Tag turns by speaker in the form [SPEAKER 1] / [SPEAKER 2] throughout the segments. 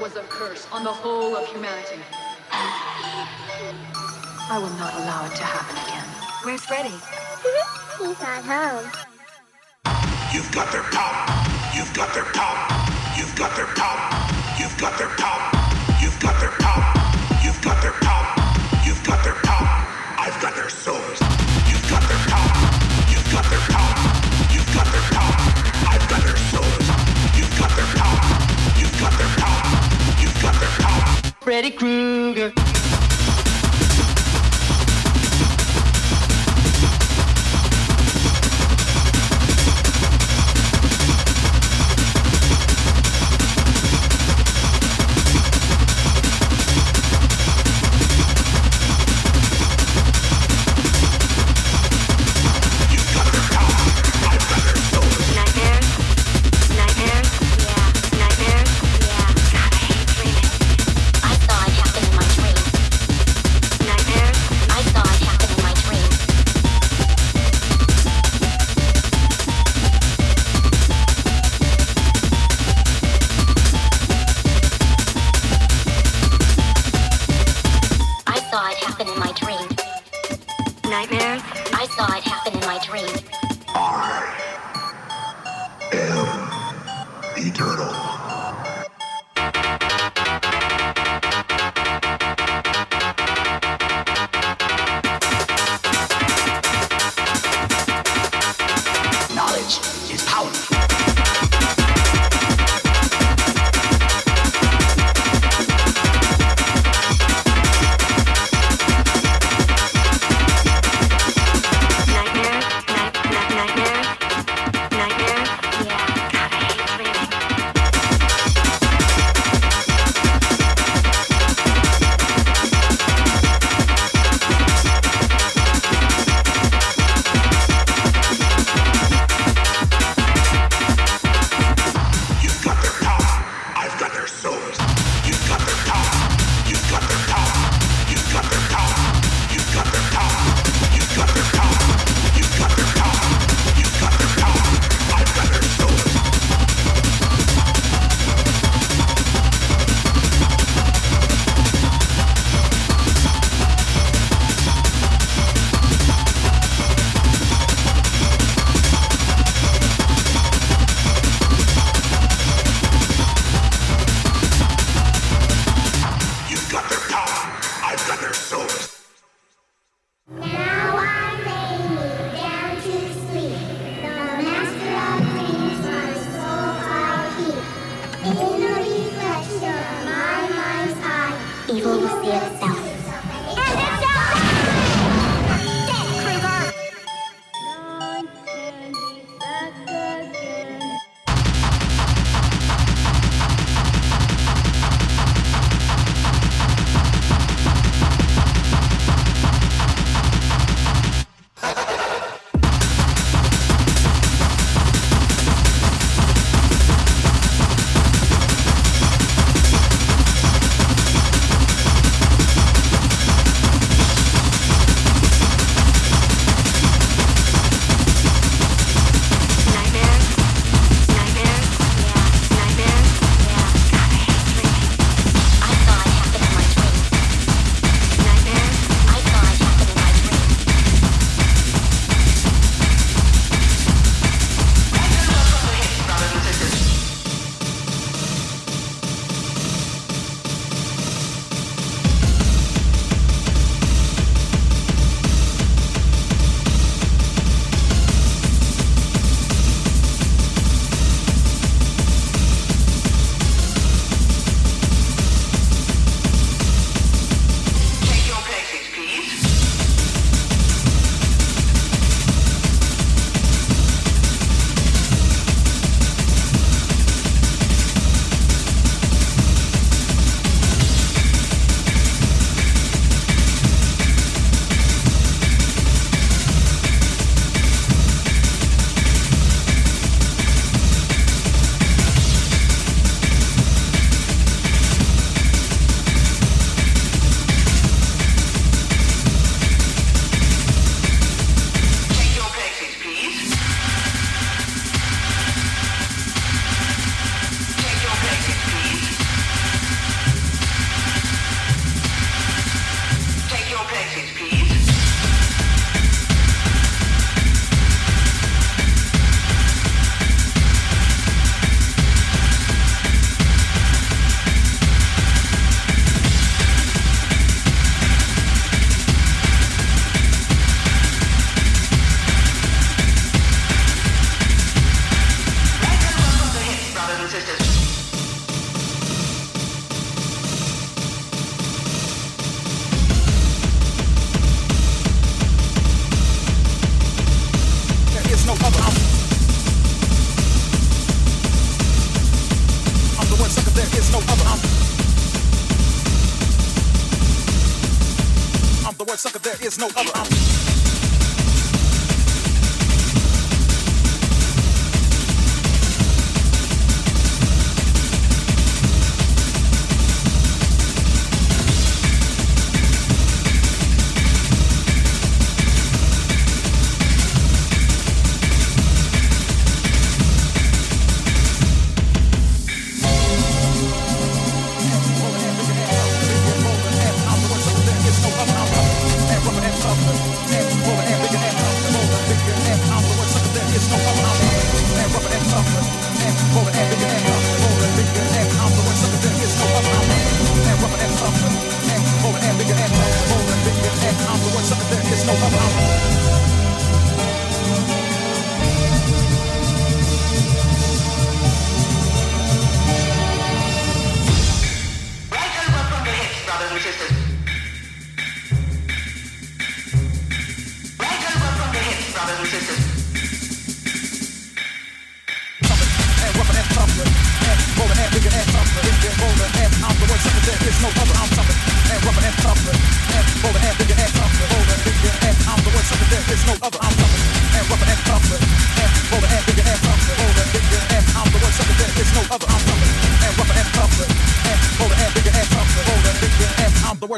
[SPEAKER 1] was a curse on the whole of humanity. I will not allow it to happen again. Where's Freddy?
[SPEAKER 2] He's not home.
[SPEAKER 3] You've got their pop. You've got their pop. You've got their. You've got their. You've got their. You've got their. You've got their. I've got their souls. You've got their. You've got their. You've got their. I've got their souls. You've got their. You've got their. You've got their.
[SPEAKER 4] Freddy Krueger.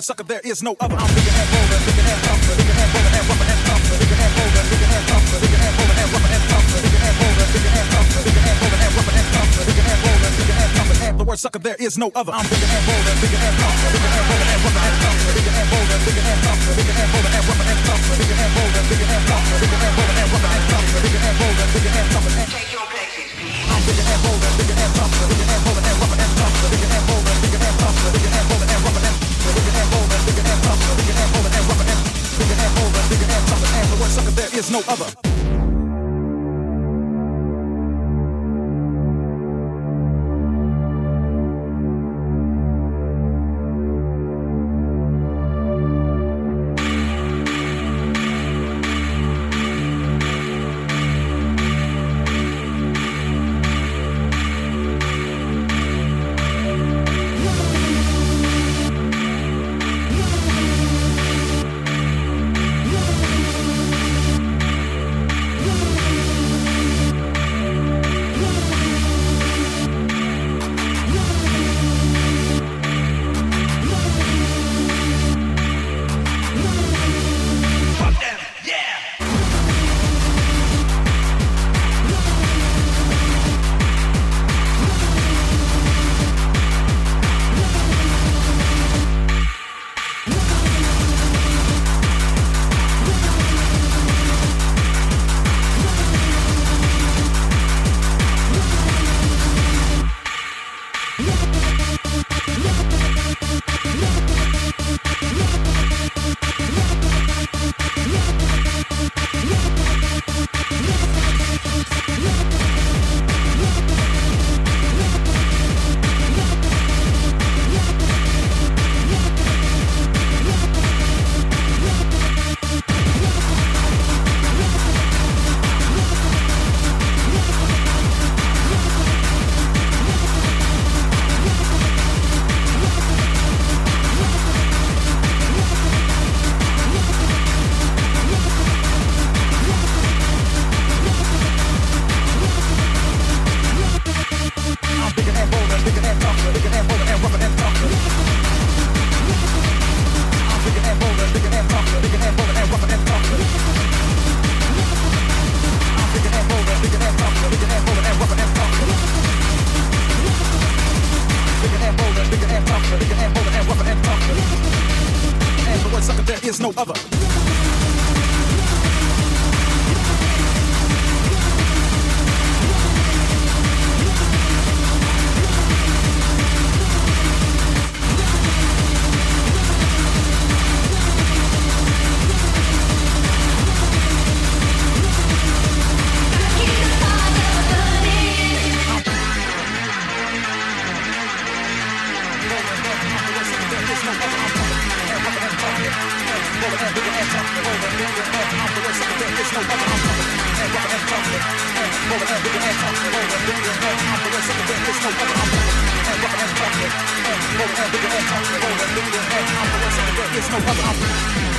[SPEAKER 5] Sucker. There is no other. I'm bigger and bolder, bigger and tougher, bigger and bolder and rougher and tougher, bigger and bolder, bigger and tougher, bigger and bolder and rougher and tougher, bigger and bolder, bigger and tougher, bigger and bolder and rougher and tougher, bigger and bolder, bigger and tougher, and the word sucker. There is no other. I'm bigger and bolder, bigger and tougher, bigger and bolder and rougher and tougher, bigger and bolder, bigger and tougher, bigger and bolder and rougher and tougher, bigger and bolder, bigger and tougher, bigger and bolder and rougher and tougher, bigger and bolder, bigger and tougher,
[SPEAKER 4] Take your places, please.
[SPEAKER 5] I'm bigger and bolder, bigger and tougher, bigger and bolder sucker. There is no other. There's no other.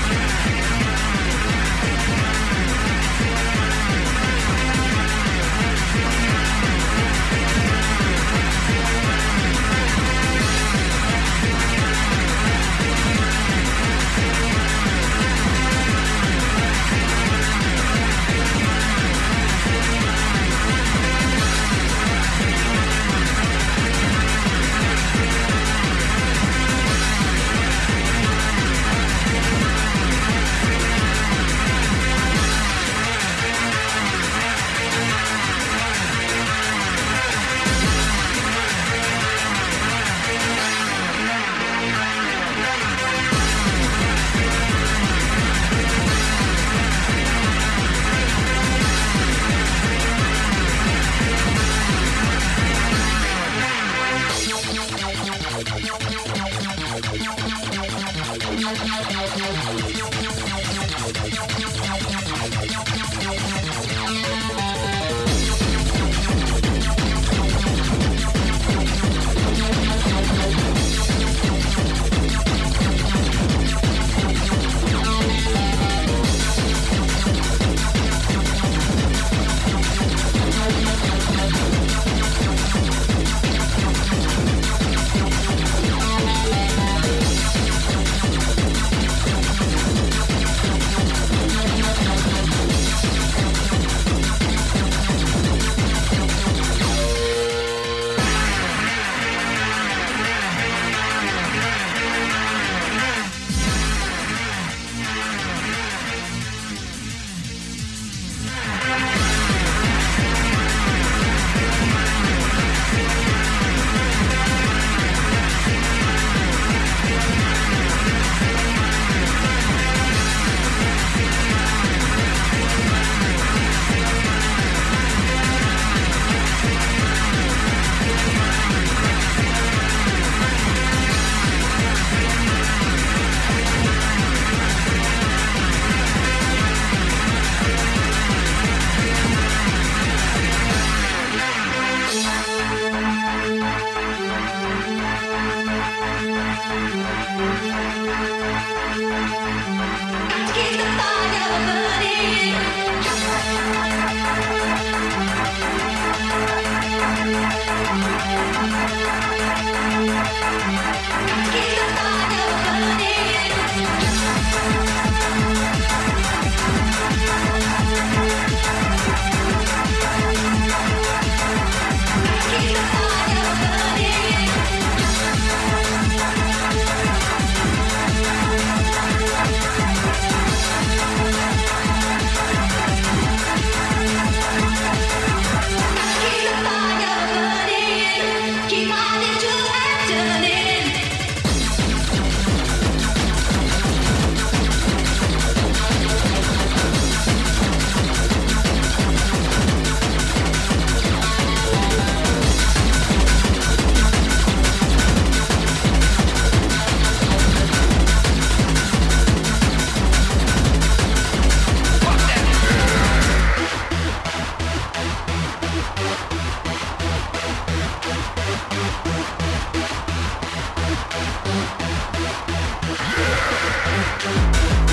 [SPEAKER 6] Yeah!